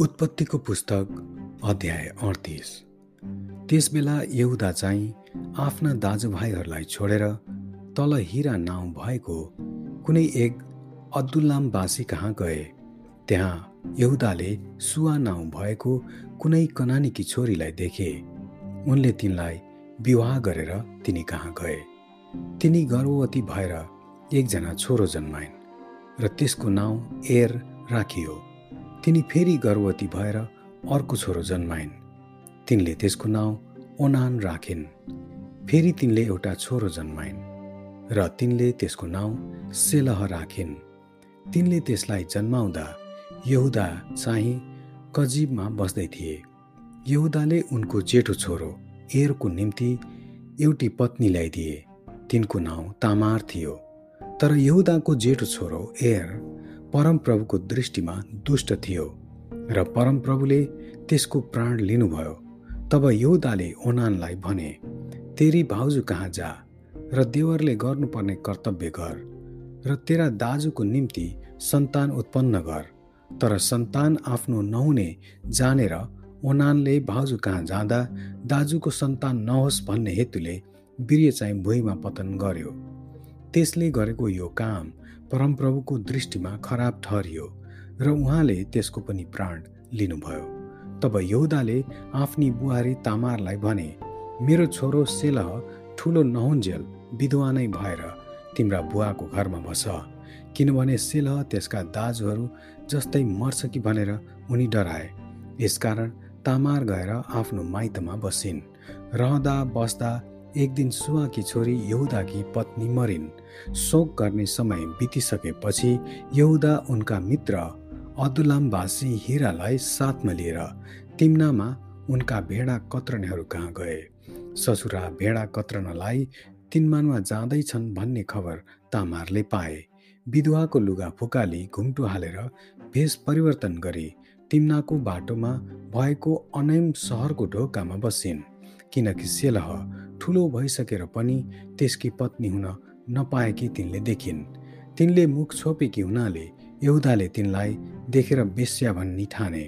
उत्पत्तिको पुस्तक अध्याय अडतिस। त्यसबेला यहुदा चाहिँ आफ्ना दाजुभाइहरूलाई छोडेर तल हिरा नाउँ भएको कुनै एक अब्दुल्लामवासी कहाँ गए। त्यहाँ यहुदाले सुवा नाउँ भएको कुनै कनानीकी छोरीलाई देखे। उनले तिनलाई विवाह गरेर तिनी कहाँ गए। तिनी गर्भवती भएर एकजना छोरो जन्माइन् र त्यसको नाउँ एर राखियो। तिनी फेरि गर्भवती भएर अर्को छोरो जन्माइन्। तिनले त्यसको नाउँ ओनान राखिन्। फेरि तिनले एउटा छोरो जन्माइन् र तिनले त्यसको नाउँ सेलह राखिन्। तिनले त्यसलाई जन्माउँदा यहुदा चाहिँ कजिबमा बस्दै थिए। यहुदाले उनको जेठो छोरो एरको निम्ति एउटी पत्नी ल्याइदिए। तिनको नाउँ तामार थियो। तर यहुदाको जेठो छोरो एर परमप्रभुको दृष्टिमा दुष्ट थियो र परमप्रभुले त्यसको प्राण लिनुभयो। तब यहुदाले ओनानलाई भने तेरी भाउजू कहाँ जा र देवरले गर्नुपर्ने कर्तव्य गर र तेरा दाजुको निम्ति सन्तान उत्पन्न गर। तर सन्तान आफ्नो नहुने जानेर ओनानले भाउजू कहाँ जाँदा दाजुको सन्तान नहोस् भन्ने हेतुले वीर्य चाहिँ भुइँमा पतन गर्यो। त्यसले गरेको यो काम परमप्रभुको दृष्टिमा खराब ठहरियो र उहाँले त्यसको पनि प्राण लिनुभयो। तब यहुदाले आफ्नी बुहारी तामारलाई भने मेरो छोरो सेलह ठुलो नहुन्जेल विधवा नै भएर तिम्रा बुवाको घरमा बस किनभने सेलह त्यसका दाजुहरू जस्तै मर्छ कि भनेर उनी डराए। यसकारण तामार गएर आफ्नो माइतमा बसिन्। रहँदा बस्दा एक दिन सुवाकी छोरी यहुदाकी पत्नी मरिन्। शोक गर्ने समय बितिसकेपछि यहुदा उनका मित्र अदुलामवासी हिरालाई साथमा लिएर तिम्नामा उनका भेडा कत्रनेहरू कहाँ गए। ससुरा भेडा कत्रनलाई तिनमानमा जाँदैछन् भन्ने खबर तामारले पाए। विधवाको लुगा फुकाली घुम्टो हालेर भेष परिवर्तन गरी तिम्नाको बाटोमा भएको अनैम सहरको ढोकामा बसिन्। किनकि सेलह ठुलो भइसकेर पनि त्यसकी पत्नी हुन नपाएकी तिनले देखिन्। तिनले मुख छोपेकी हुनाले यहुदाले तिनलाई देखेर बेस्या भन्ने ठाने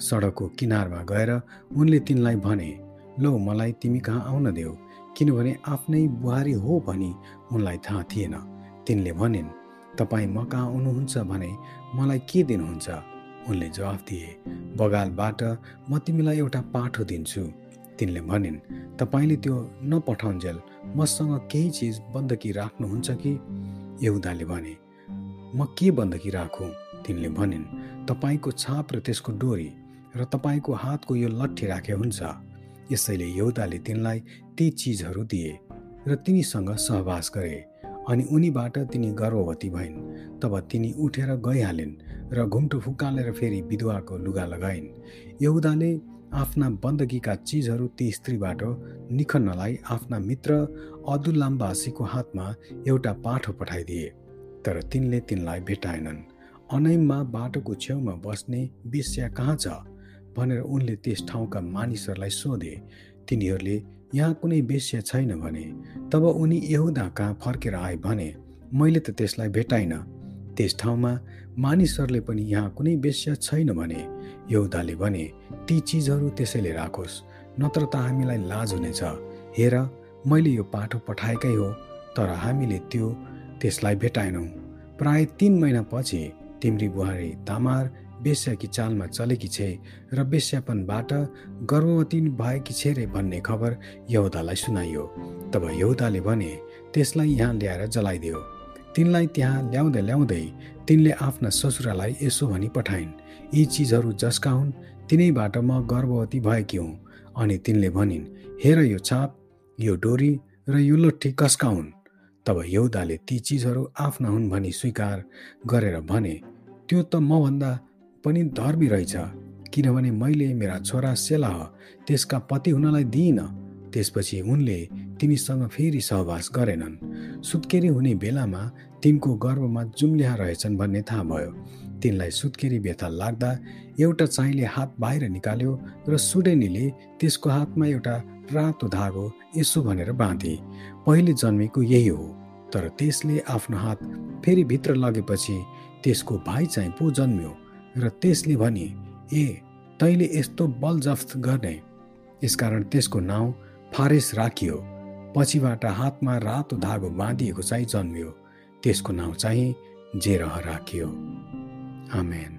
सडकको किनारमा गएर उनले तिनलाई भने लौ मलाई तिमी कहाँ आउन देऊ? किनभने आफ्नै बुहारी हो भनी उनलाई थाहा थिएन। तिनले भनिन् तपाईँ म कहाँ आउनुहुन्छ भने मलाई के दिनुहुन्छ? उनले जवाफ दिए बगालबाट म तिमीलाई एउटा पाठो दिन्छु। तिनले भनिन् तपाईँले त्यो नपठाउन्जेल मसँग केही चिज बन्दकी राख्नुहुन्छ कि? यहुदाले भने म के बन्दकी राखौँ? तिनले भनिन् तपाईँको छाप र त्यसको डोरी र तपाईँको हातको यो लट्ठी राखे हुन्छ। यसैले यहुदाले तिनलाई ती चिजहरू दिए र तिनीसँग सहवास गरे अनि उनीबाट तिनी गर्भवती भइन्। तब तिनी उठेर गइहालिन् र घुम्टो फुकालेर फेरि विधवाको लुगा लगाइन्। यहुदाले आफ्ना बन्दगीका चिजहरू ती स्त्रीबाट निखन्नलाई आफ्ना मित्र अदुल्लामवासीको हातमा एउटा पाठो पठाइदिए तर तिनले तिनलाई भेटाएनन्। अनैममा बाटोको छेउमा बस्ने बेस्या कहाँ छ? भनेर उनले त्यस ठाउँका मानिसहरूलाई सोधे। तिनीहरूले यहाँ कुनै बेस्या छैन भने तब उनी यहुदा कहाँ फर्केर आए भने मैले त त्यसलाई भेटाइनँ। त्यस ठाउँमा मानिसहरूले पनि यहाँ कुनै बेस्या छैन भने यहुदाले भने ती चिजहरू त्यसैले राखोस् नत्र त हामीलाई लाज हुनेछ। हेर मैले यो पाठो पठाएकै हो तर हामीले त्यो त्यसलाई भेटाएनौँ। प्राय तिन महिनापछि तिम्री बुहारी तामार बेस्याकी चालमा चलेकी छे र बेस्यापनबाट गर्भवती भएकी छे रे भन्ने खबर यहुदालाई सुनाइयो। तब यहुदाले भने त्यसलाई यहाँ ल्याएर जलाइदियो। तिनलाई त्यहाँ ल्याउँदै ल्याउँदै तिनले आफ्ना ससुरालाई यसो भनी पठाइन् यी चिजहरू जसका हुन् तिनैबाट म गर्भवती भएकी हुँ। अनि तिनले भनिन् हेर यो छाप यो डोरी र यो लट्ठी कसका हुन्? तब यौदाले ती चिजहरू आफ्ना हुन् भनी स्वीकार गरेर भने त्यो त मभन्दा पनि धर्मी रहेछ किनभने मैले मेरा छोरा सेलाह त्यसका पति हुनलाई दिइनँ। त्यसपछि उनले तिनीसँग फेरि सहवास गरेनन्। सुत्केरी हुने बेलामा तिनको गर्भमा जुम्ल्या रहेछन् भन्ने थाहा भयो। तिनलाई सुत्केरी व्यथा लाग्दा एउटा चाइले हात बाहिर निकाल्यो र सुडेनीले त्यसको हातमा एउटा रातो धागो यसो भनेर बाँधे। पहिले जन्मेको यही हो तर त्यसले आफ्नो हात फेरि भित्र लगेपछि त्यसको भाइ चाहिँ पो जन्म्यो र त्यसले भने ए तैँले यस्तो बल जफ्त गर्ने। यसकारण त्यसको नाउँ फारेस राखियो। पछिबाट हातमा रातो धागो बाँधिएको चाहिँ जन्मियो। त्यसको नाउँ चाहिँ जेरह राखियो। आमेन।